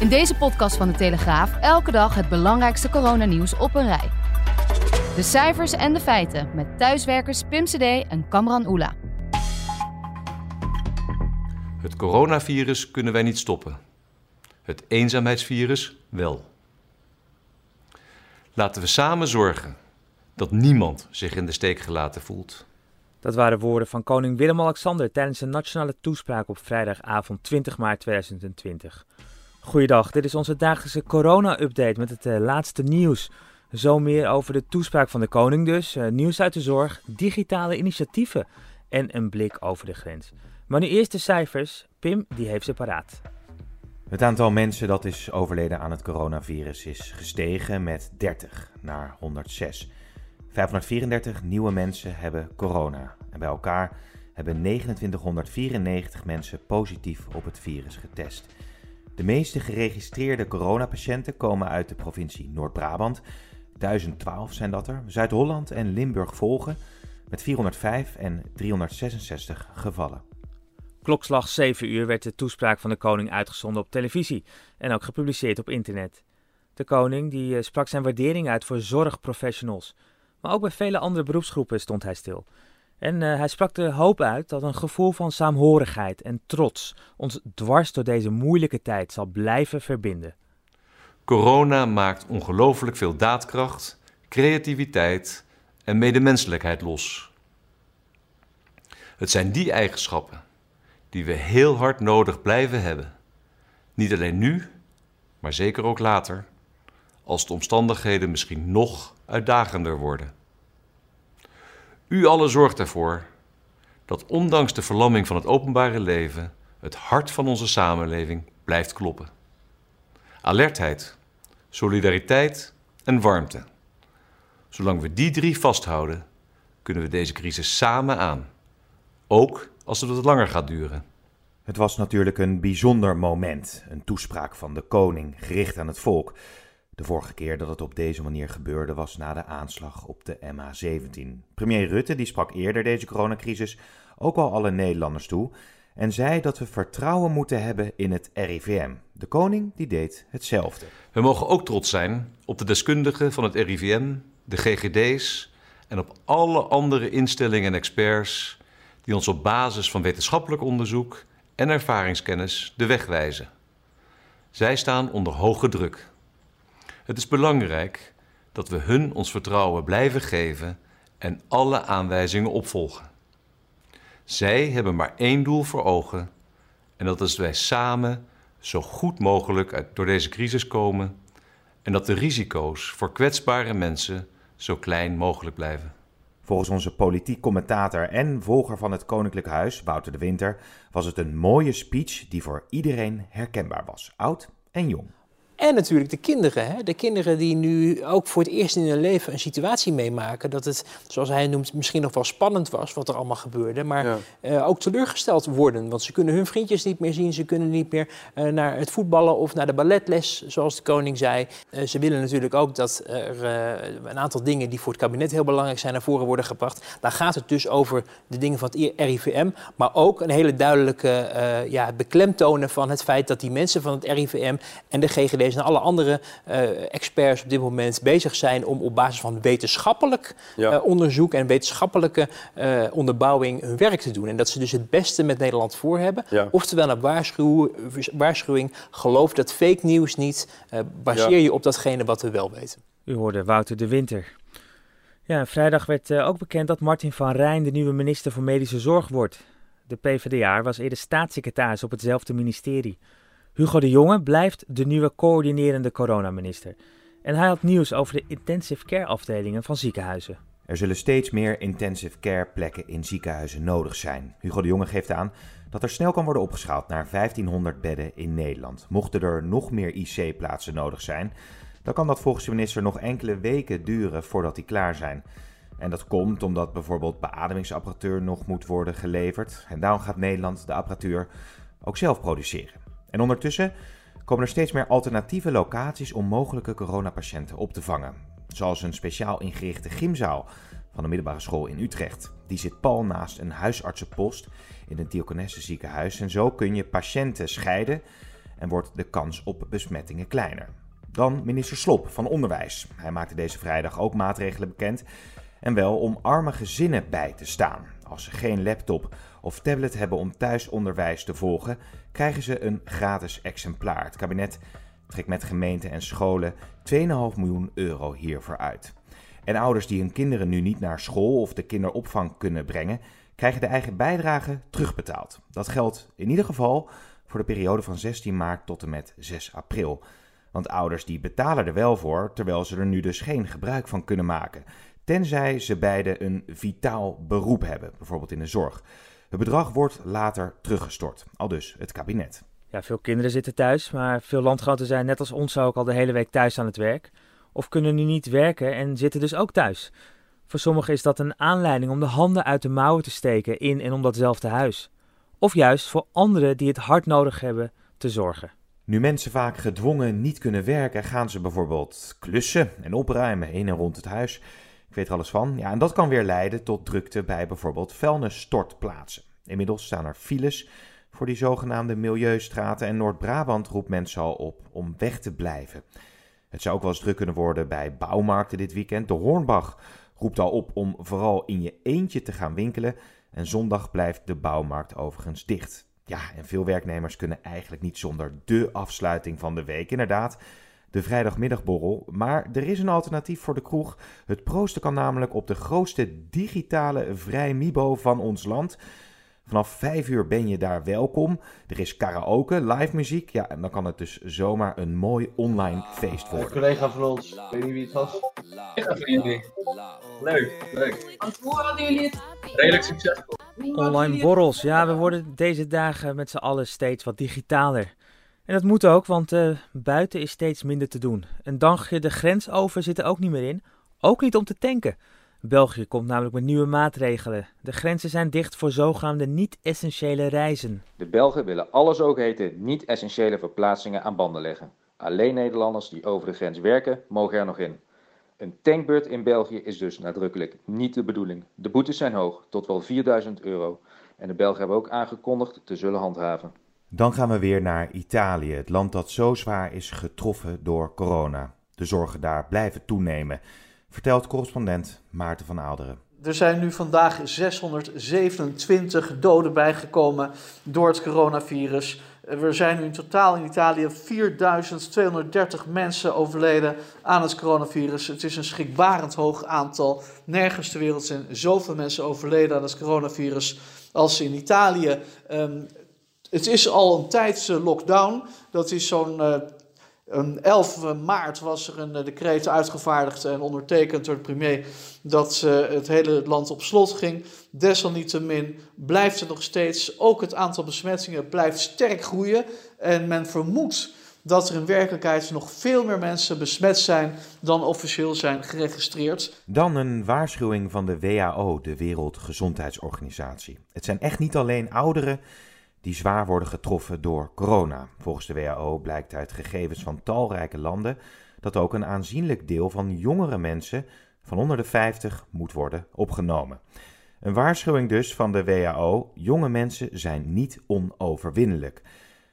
In deze podcast van de Telegraaf elke dag het belangrijkste coronanieuws op een rij. De cijfers en de feiten met thuiswerkers Pim CD en Kamran Oela. Het coronavirus kunnen wij niet stoppen. Het eenzaamheidsvirus wel. Laten we samen zorgen dat niemand zich in de steek gelaten voelt. Dat waren woorden van koning Willem-Alexander tijdens een nationale toespraak op vrijdagavond 20 maart 2020. Goeiedag, dit is onze dagelijkse corona-update met het uh, laatste nieuws. Zo meer over de toespraak van de koning dus, uh, nieuws uit de zorg, digitale initiatieven en een blik over de grens. Maar nu eerst de cijfers. Pim, die heeft ze paraat. Het aantal mensen dat is overleden aan het coronavirus is gestegen met 30 naar 106. 534 nieuwe mensen hebben corona. En bij elkaar hebben 2994 mensen positief op het virus getest. De meeste geregistreerde coronapatiënten komen uit de provincie Noord-Brabant. 1012 zijn dat er. Zuid-Holland en Limburg volgen met 405 en 366 gevallen. Klokslag 7 uur werd de toespraak van de koning uitgezonden op televisie en ook gepubliceerd op internet. De koning die sprak zijn waardering uit voor zorgprofessionals, maar ook bij vele andere beroepsgroepen stond hij stil. En uh, hij sprak de hoop uit dat een gevoel van saamhorigheid en trots ons dwars door deze moeilijke tijd zal blijven verbinden. Corona maakt ongelooflijk veel daadkracht, creativiteit en medemenselijkheid los. Het zijn die eigenschappen die we heel hard nodig blijven hebben. Niet alleen nu, maar zeker ook later, als de omstandigheden misschien nog uitdagender worden. U allen zorgt ervoor dat ondanks de verlamming van het openbare leven het hart van onze samenleving blijft kloppen. Alertheid, solidariteit en warmte. Zolang we die drie vasthouden, kunnen we deze crisis samen aan. Ook als het wat langer gaat duren. Het was natuurlijk een bijzonder moment, een toespraak van de koning gericht aan het volk. De vorige keer dat het op deze manier gebeurde was na de aanslag op de MH17. Premier Rutte die sprak eerder deze coronacrisis ook al alle Nederlanders toe en zei dat we vertrouwen moeten hebben in het RIVM. De koning die deed hetzelfde. We mogen ook trots zijn op de deskundigen van het RIVM, de GGD's en op alle andere instellingen en experts die ons op basis van wetenschappelijk onderzoek en ervaringskennis de weg wijzen. Zij staan onder hoge druk. Het is belangrijk dat we hun ons vertrouwen blijven geven en alle aanwijzingen opvolgen. Zij hebben maar één doel voor ogen en dat is dat wij samen zo goed mogelijk door deze crisis komen en dat de risico's voor kwetsbare mensen zo klein mogelijk blijven. Volgens onze politiek commentator en volger van het Koninklijk Huis, Wouter de Winter, was het een mooie speech die voor iedereen herkenbaar was, oud en jong. En natuurlijk de kinderen. Hè? De kinderen die nu ook voor het eerst in hun leven een situatie meemaken. Dat het, zoals hij noemt, misschien nog wel spannend was wat er allemaal gebeurde. Maar ja. uh, ook teleurgesteld worden. Want ze kunnen hun vriendjes niet meer zien. Ze kunnen niet meer uh, naar het voetballen of naar de balletles, zoals de koning zei. Uh, ze willen natuurlijk ook dat er een aantal dingen die voor het kabinet heel belangrijk zijn naar voren worden gebracht. Daar gaat het dus over de dingen van het RIVM. Maar ook een hele duidelijke ja, beklemtonen van het feit dat die mensen van het RIVM en de GGD en alle andere uh, experts op dit moment bezig zijn om op basis van wetenschappelijk ja. uh, onderzoek en wetenschappelijke uh, onderbouwing hun werk te doen. En dat ze dus het beste met Nederland voor hebben. Ja. Oftewel een waarschuw, waarschuwing, geloof dat fake nieuws niet, baseer ja. je op datgene wat we wel weten. U hoorde Wouter de Winter. Ja, vrijdag werd ook bekend dat Martin van Rijn de nieuwe minister voor Medische Zorg wordt. De PvdA was eerder staatssecretaris op hetzelfde ministerie. Hugo de Jonge blijft de nieuwe coördinerende coronaminister. En hij had nieuws over de intensive care afdelingen van ziekenhuizen. Er zullen steeds meer intensive care plekken in ziekenhuizen nodig zijn. Hugo de Jonge geeft aan dat er snel kan worden opgeschaald naar 1500 bedden in Nederland. Mochten er nog meer IC-plaatsen nodig zijn, dan kan dat volgens de minister nog enkele weken duren voordat die klaar zijn. En dat komt omdat bijvoorbeeld beademingsapparatuur nog moet worden geleverd. En daarom gaat Nederland de apparatuur ook zelf produceren. En ondertussen komen er steeds meer alternatieve locaties om mogelijke coronapatiënten op te vangen. Zoals een speciaal ingerichte gymzaal van de middelbare school in Utrecht. Die zit pal naast een huisartsenpost in het Diakonesse ziekenhuis. En zo kun je patiënten scheiden en wordt de kans op besmettingen kleiner. Dan minister Slop van Onderwijs. Hij maakte deze vrijdag ook maatregelen bekend. En wel om arme gezinnen bij te staan. Als ze geen laptop of tablet hebben om thuisonderwijs te volgen, krijgen ze een gratis exemplaar. Het kabinet trekt met gemeenten en scholen 2,5 miljoen euro hiervoor uit. En ouders die hun kinderen nu niet naar school of de kinderopvang kunnen brengen, krijgen de eigen bijdrage terugbetaald. Dat geldt in ieder geval voor de periode van 16 maart tot en met 6 april. Want ouders die betalen er wel voor, terwijl ze er nu dus geen gebruik van kunnen maken. Tenzij ze beide een vitaal beroep hebben, bijvoorbeeld in de zorg. Het bedrag wordt later teruggestort, al dus het kabinet. Ja, veel kinderen zitten thuis, maar veel landgenoten zijn net als ons ook al de hele week thuis aan het werk. Of kunnen nu niet werken en zitten dus ook thuis. Voor sommigen is dat een aanleiding om de handen uit de mouwen te steken in en om datzelfde huis. Of juist voor anderen die het hard nodig hebben te zorgen. Nu mensen vaak gedwongen niet kunnen werken, gaan ze bijvoorbeeld klussen en opruimen in en rond het huis. Weet er alles van. Ja, en dat kan weer leiden tot drukte bij bijvoorbeeld vuilnisstortplaatsen. Inmiddels staan er files voor die zogenaamde milieustraten en Noord-Brabant roept mensen al op om weg te blijven. Het zou ook wel eens druk kunnen worden bij bouwmarkten dit weekend. De Hornbach roept al op om vooral in je eentje te gaan winkelen. En zondag blijft de bouwmarkt overigens dicht. Ja, en veel werknemers kunnen eigenlijk niet zonder de afsluiting van de week. Inderdaad, de vrijdagmiddagborrel. Maar er is een alternatief voor de kroeg. Het proosten kan namelijk op de grootste digitale vrij Mibo van ons land. Vanaf 5 uur ben je daar welkom. Er is karaoke, live muziek. Ja, en dan kan het dus zomaar een mooi online feest worden. Een collega van ons, ik weet niet wie het was. Collega. Leuk, leuk. Hoe hadden jullie het? Redelijk succesvol. Online borrels, ja, we worden deze dagen met z'n allen steeds wat digitaler. En dat moet ook, want uh, buiten is steeds minder te doen. Een dagje de grens over zit er ook niet meer in. Ook niet om te tanken. België komt namelijk met nieuwe maatregelen. De grenzen zijn dicht voor zogenaamde niet-essentiële reizen. De Belgen willen alle zogeheten niet-essentiële verplaatsingen aan banden leggen. Alleen Nederlanders die over de grens werken, mogen er nog in. Een tankbeurt in België is dus nadrukkelijk niet de bedoeling. De boetes zijn hoog, tot wel 4000 euro. En de Belgen hebben ook aangekondigd te zullen handhaven. Dan gaan we weer naar Italië, het land dat zo zwaar is getroffen door corona. De zorgen daar blijven toenemen vertelt correspondent Maarten van Aalderen. Er zijn nu vandaag 627 doden bijgekomen door het coronavirus. Er zijn nu in totaal in Italië 4230 mensen overleden aan het coronavirus. Het is een schrikbarend hoog aantal. Nergens ter wereld zijn zoveel mensen overleden aan het coronavirus als in Italië. Um, het is al een tijdse lockdown. Dat is zo'n uh, een 11 maart was er een eh, decreet uitgevaardigd en ondertekend door de premier dat het hele land op slot ging. Desalniettemin blijft er nog steeds, ook het aantal besmettingen blijft sterk groeien. En men vermoedt dat er in werkelijkheid nog veel meer mensen besmet zijn dan officieel zijn geregistreerd. Dan een waarschuwing van de WHO, de Wereldgezondheidsorganisatie. Het zijn echt niet alleen ouderen die zwaar worden getroffen door corona. Volgens de WHO blijkt uit gegevens van talrijke landen dat ook een aanzienlijk deel van jongere mensen van onder de 50 moet worden opgenomen. Een waarschuwing dus van de WHO: jonge mensen zijn niet onoverwinnelijk.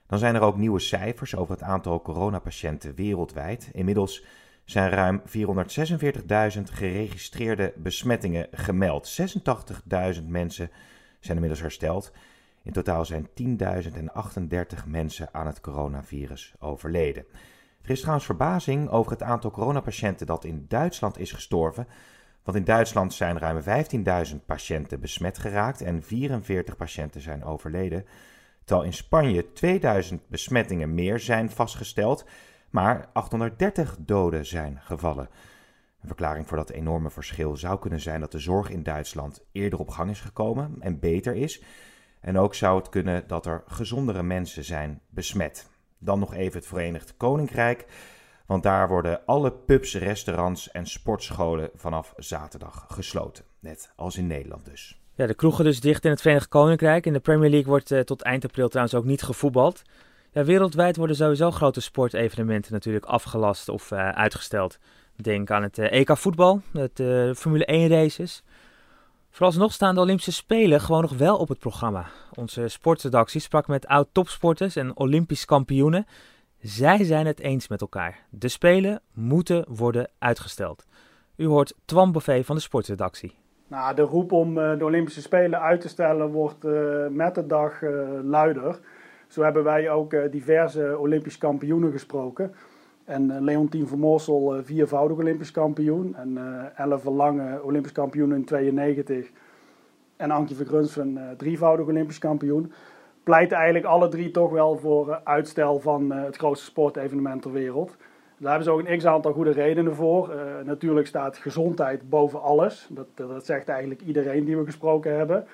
Dan zijn er ook nieuwe cijfers over het aantal coronapatiënten wereldwijd. Inmiddels zijn ruim 446.000 geregistreerde besmettingen gemeld. 86.000 mensen zijn inmiddels hersteld. In totaal zijn 10.038 mensen aan het coronavirus overleden. Er is trouwens verbazing over het aantal coronapatiënten dat in Duitsland is gestorven. Want in Duitsland zijn ruim 15.000 patiënten besmet geraakt en 44 patiënten zijn overleden. Terwijl in Spanje 2000 besmettingen meer zijn vastgesteld, maar 830 doden zijn gevallen. Een verklaring voor dat enorme verschil zou kunnen zijn dat de zorg in Duitsland eerder op gang is gekomen en beter is. En ook zou het kunnen dat er gezondere mensen zijn besmet. Dan nog even het Verenigd Koninkrijk. Want daar worden alle pubs, restaurants en sportscholen vanaf zaterdag gesloten. Net als in Nederland dus. Ja, de kroegen dus dicht in het Verenigd Koninkrijk. In de Premier League wordt uh, tot eind april trouwens ook niet gevoetbald. Ja, wereldwijd worden sowieso grote sportevenementen natuurlijk afgelast of uh, uitgesteld. Denk aan het uh, EK voetbal, het Formule 1 races. Vooralsnog staan de Olympische Spelen gewoon nog wel op het programma. Onze sportredactie sprak met oud-topsporters en Olympisch kampioenen. Zij zijn het eens met elkaar. De Spelen moeten worden uitgesteld. U hoort Twan Buffet van de sportredactie. Nou, de roep om eh, de Olympische Spelen uit te stellen wordt uh, met de dag uh, luider. Zo hebben wij ook diverse Olympisch kampioenen gesproken. En Leontien van Moorsel, viervoudig Olympisch kampioen. En Elle Verlange, Olympisch kampioen in 92. En Ankie Vergrunsven, drievoudig Olympisch kampioen. Pleiten eigenlijk alle drie toch wel voor uitstel van het grootste sportevenement ter wereld. Daar hebben ze ook een x-aantal goede redenen voor. Natuurlijk staat gezondheid boven alles. Dat, dat zegt eigenlijk iedereen die we gesproken hebben.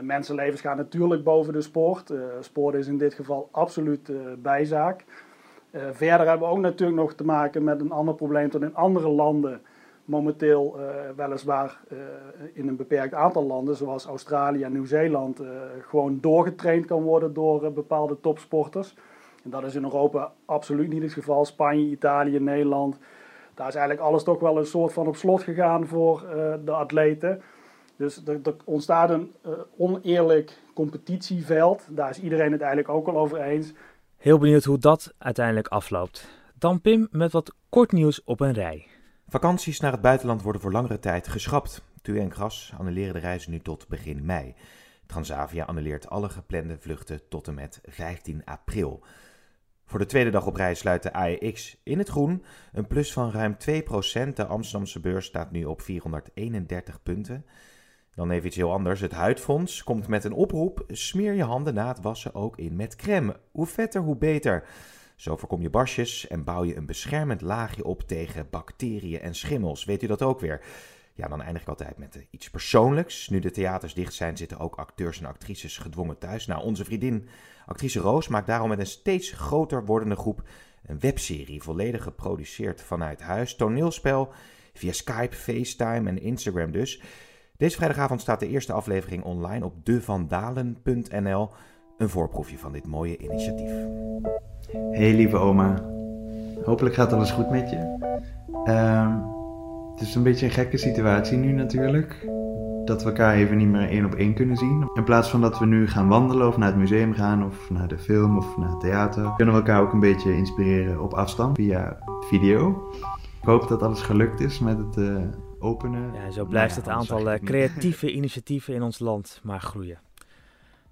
Mensenlevens gaan natuurlijk boven de sport. Uh, sport is in dit geval absoluut bijzaak. Verder hebben we ook natuurlijk nog te maken met een ander probleem dat in andere landen momenteel weliswaar in een beperkt aantal landen, zoals Australië en Nieuw-Zeeland, gewoon doorgetraind kan worden door bepaalde topsporters. En dat is in Europa absoluut niet het geval. Spanje, Italië, Nederland. Daar is eigenlijk alles toch wel een soort van op slot gegaan voor de atleten. Dus er, ontstaat een oneerlijk competitieveld. Daar is iedereen het eigenlijk ook al over eens. Heel benieuwd hoe dat uiteindelijk afloopt. Dan Pim met wat kort nieuws op een rij. Vakanties naar het buitenland worden voor langere tijd geschrapt. TUI en Gras annuleren de reizen nu tot begin mei. Transavia annuleert alle geplande vluchten tot en met 15 april. Voor de tweede dag op reis sluit de AEX in het groen. Een plus van ruim 2%. De Amsterdamse beurs staat nu op 431 punten. Dan even iets heel anders. Het Huidfonds komt met een oproep. Smeer je handen na het wassen ook in met crème. Hoe vetter, hoe beter. Zo voorkom je basjes en bouw je een beschermend laagje op tegen bacteriën en schimmels. Weet u dat ook weer? Ja, dan eindig ik altijd met eh, iets persoonlijks. Nu de theaters dicht zijn, zitten ook acteurs en actrices gedwongen thuis. Nou, onze vriendin, actrice Roos, maakt daarom met een steeds groter wordende groep een webserie, volledig geproduceerd vanuit huis. Toneelspel via Skype, FaceTime en Instagram dus. Deze vrijdagavond staat de eerste aflevering online op devandalen.nl. Een voorproefje van dit mooie initiatief. Hey lieve oma, hopelijk gaat alles goed met je. Um het is een beetje een gekke situatie nu natuurlijk. Dat we elkaar even niet meer één op één kunnen zien. In plaats van dat we nu gaan wandelen of naar het museum gaan of naar de film of naar het theater. Kunnen we elkaar ook een beetje inspireren op afstand via video. Ik hoop dat alles gelukt is met het uh, openen. Ja, zo blijft het aantal uh, creatieve initiatieven in ons land maar groeien.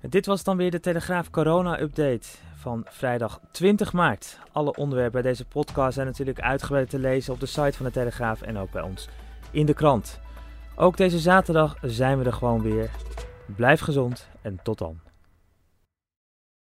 En dit was dan weer de Telegraaf Corona Update van vrijdag 20 maart. Alle onderwerpen bij deze podcast zijn natuurlijk uitgebreid te lezen op de site van de Telegraaf en ook bij ons in de krant. Ook deze zaterdag zijn we er gewoon weer. Blijf gezond en tot dan.